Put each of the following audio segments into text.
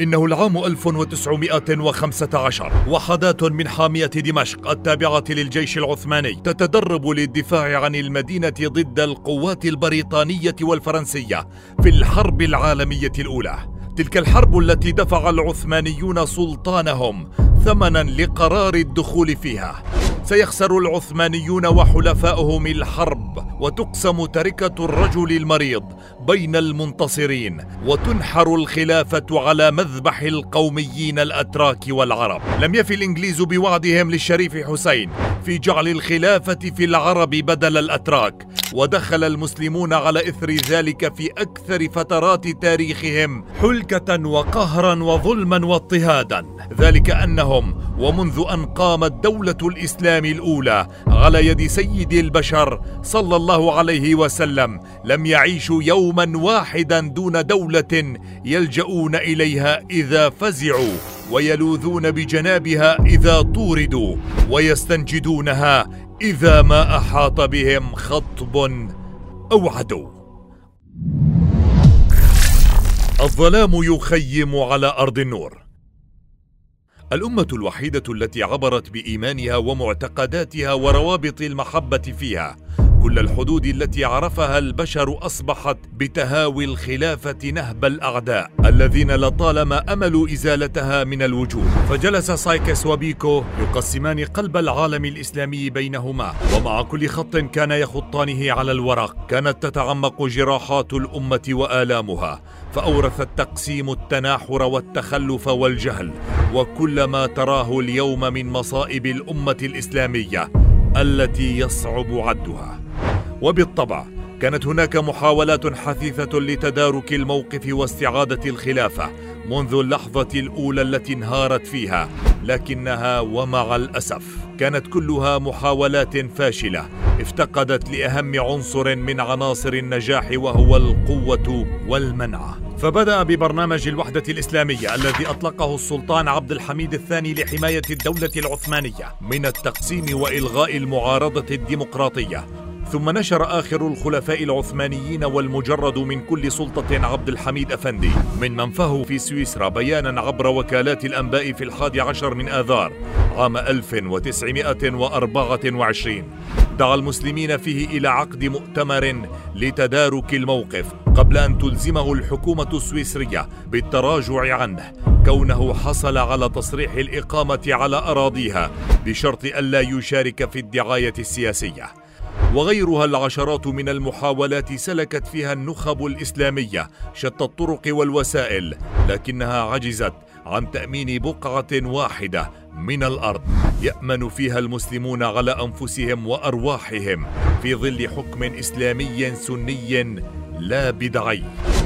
إنه العام 1915 وحدات من حامية دمشق التابعة للجيش العثماني تتدرب للدفاع عن المدينة ضد القوات البريطانية والفرنسية في الحرب العالمية الأولى. تلك الحرب التي دفع العثمانيون سلطانهم ثمنا لقرار الدخول فيها. سيخسر العثمانيون وحلفائهم الحرب وتقسم تركة الرجل المريض بين المنتصرين وتنحر الخلافة على مذبح القوميين الأتراك والعرب. لم يفي الإنجليز بوعدهم للشريف حسين. في جعل الخلافة في العرب بدل الأتراك ودخل المسلمون على إثر ذلك في أكثر فترات تاريخهم حلكة وقهرا وظلما واضطهادا. ذلك أنهم ومنذ أن قامت دولة الإسلام الأولى على يد سيد البشر صلى الله عليه وسلم لم يعيشوا يوما واحدا دون دولة يلجؤون إليها إذا فزعوا ويلوذون بجنابها إذا طوردوا. ويستنجدونها إذا ما أحاط بهم خطب أو عدو. الظلام يخيم على أرض النور. الأمة الوحيدة التي عبرت بإيمانها ومعتقداتها وروابط المحبة فيها كل الحدود التي عرفها البشر أصبحت بتهاوي الخلافة نهب الأعداء الذين لطالما أملوا إزالتها من الوجود فجلس سايكس وبيكو يقسمان قلب العالم الإسلامي بينهما ومع كل خط كان يخطانه على الورق. كانت تتعمق جراحات الأمة وآلامها فأورث التقسيم التناحر والتخلف والجهل. وكل ما تراه اليوم من مصائب الأمة الإسلامية التي يصعب عدها. وبالطبع كانت هناك محاولات حثيثة لتدارك الموقف واستعادة الخلافة منذ اللحظة الأولى التي انهارت فيها لكنها ومع الأسف كانت كلها محاولات فاشلة افتقدت لأهم عنصر من عناصر النجاح وهو القوة والمنعه فبدأ ببرنامج الوحدة الإسلامية الذي أطلقه السلطان عبد الحميد الثاني لحماية الدولة العثمانية من التقسيم وإلغاء المعارضة الديمقراطية. ثم نشر آخر الخلفاء العثمانيين والمجرد من كل سلطة عبد الحميد أفندي من منفاه في سويسرا بيانا عبر وكالات الأنباء في الحادي عشر من آذار عام 1924 دعا المسلمين فيه إلى عقد مؤتمر لتدارك الموقف قبل أن تلزمه الحكومة السويسرية بالتراجع عنه كونه حصل على تصريح الإقامة على أراضيها بشرط ألا يشارك في الدعاية السياسية. وغيرها العشرات من المحاولات سلكت فيها النخب الإسلامية شتى الطرق والوسائل لكنها عجزت عن تأمين بقعة واحدة من الأرض يأمن فيها المسلمون على أنفسهم وأرواحهم في ظل حكم إسلامي سني لا بدعي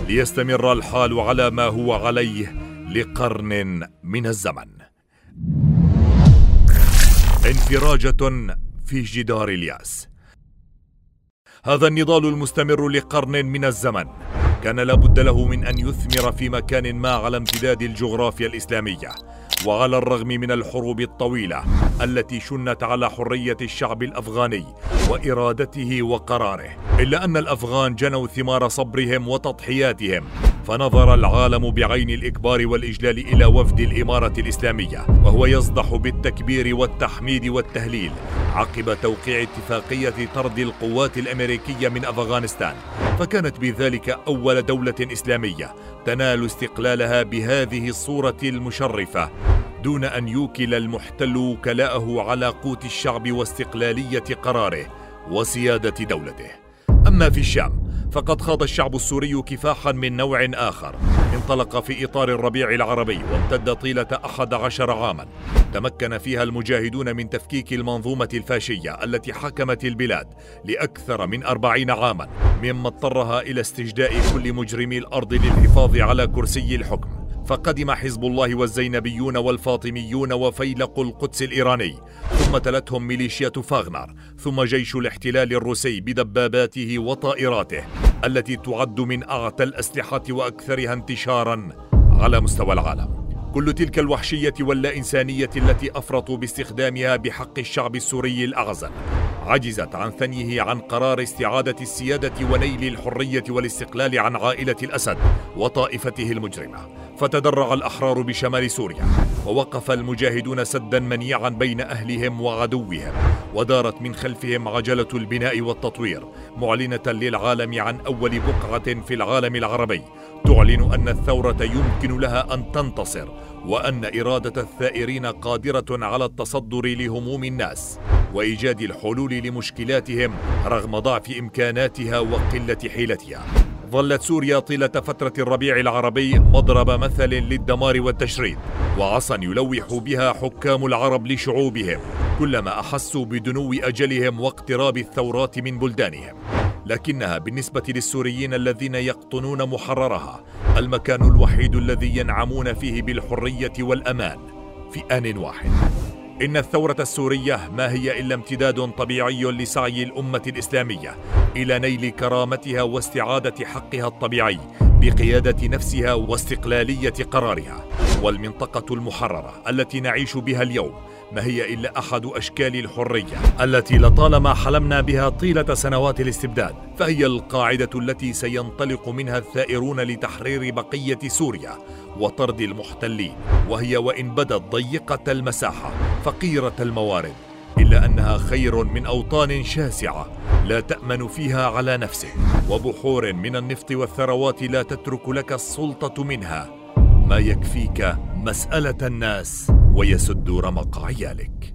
ليستمر الحال على ما هو عليه لقرن من الزمن. انفراجة في جدار اليأس. هذا النضال المستمر لقرن من الزمن. كان لابد له من أن يثمر في مكان ما على امتداد الجغرافيا الإسلامية وعلى الرغم من الحروب الطويلة التي شنت على حرية الشعب الأفغاني وإرادته وقراره. إلا أن الأفغان جنوا ثمار صبرهم وتضحياتهم فنظر العالم بعين الإكبار والإجلال إلى وفد الإمارة الإسلامية وهو يصدح بالتكبير والتحميد والتهليل عقب توقيع اتفاقية طرد القوات الأمريكية من أفغانستان. فكانت بذلك أول دولة إسلامية تنال استقلالها بهذه الصورة المشرفة دون أن يوكل المحتل وكلاءه على قوت الشعب واستقلالية قراره وسيادة دولته. أما في الشام فقد خاض الشعب السوري كفاحا من نوع آخر. انطلق في إطار الربيع العربي وامتد طيلة أحد عشر عاما. تمكن فيها المجاهدون من تفكيك المنظومة الفاشية التي حكمت البلاد لأكثر من أربعين عاما مما اضطرها إلى استجداء كل مجرمي الأرض للحفاظ على كرسي الحكم. فقدم حزب الله والزينبيون والفاطميون وفيلق القدس الإيراني ثم تلتهم ميليشيا فاغنر ثم جيش الاحتلال الروسي بدباباته وطائراته. التي تعد من أعتى الأسلحة وأكثرها انتشارا على مستوى العالم. كل تلك الوحشية واللا إنسانية التي أفرطوا باستخدامها بحق الشعب السوري الأعزل. عجزت عن ثنيه عن قرار استعادة السيادة ونيل الحرية والاستقلال عن عائلة الأسد وطائفته المجرمة. فتدرع الأحرار بشمال سوريا ووقف المجاهدون سدا منيعا بين أهلهم وعدوهم ودارت من خلفهم عجلة البناء والتطوير معلنة للعالم عن أول بقعة في العالم العربي. تعلن أن الثورة يمكن لها أن تنتصر وأن إرادة الثائرين قادرة على التصدر لهموم الناس وإيجاد الحلول لمشكلاتهم رغم ضعف إمكاناتها وقلة حيلتها. ظلت سوريا طيلة فترة الربيع العربي مضرب مثل للدمار والتشريد وعصا يلوح بها حكام العرب لشعوبهم كلما أحسوا بدنو أجلهم واقتراب الثورات من بلدانهم. لكنها بالنسبة للسوريين الذين يقطنون محررها المكان الوحيد الذي ينعمون فيه بالحرية والأمان في آن واحد. إن الثورة السورية ما هي إلا امتداد طبيعي لسعي الأمة الإسلامية إلى نيل كرامتها واستعادة حقها الطبيعي بقيادة نفسها واستقلالية قرارها والمنطقة المحررة التي نعيش بها اليوم ما هي إلا أحد أشكال الحرية التي لطالما حلمنا بها طيلة سنوات الاستبداد فهي القاعدة التي سينطلق منها الثائرون لتحرير بقية سوريا وطرد المحتلين وهي وإن بدت ضيقة المساحة فقيرة الموارد إلا أنها خير من أوطان شاسعة لا تأمن فيها على نفسك وبحور من النفط والثروات لا تترك لك السلطة منها. ما يكفيك مسألة الناس؟ ويسد رمق عيالك.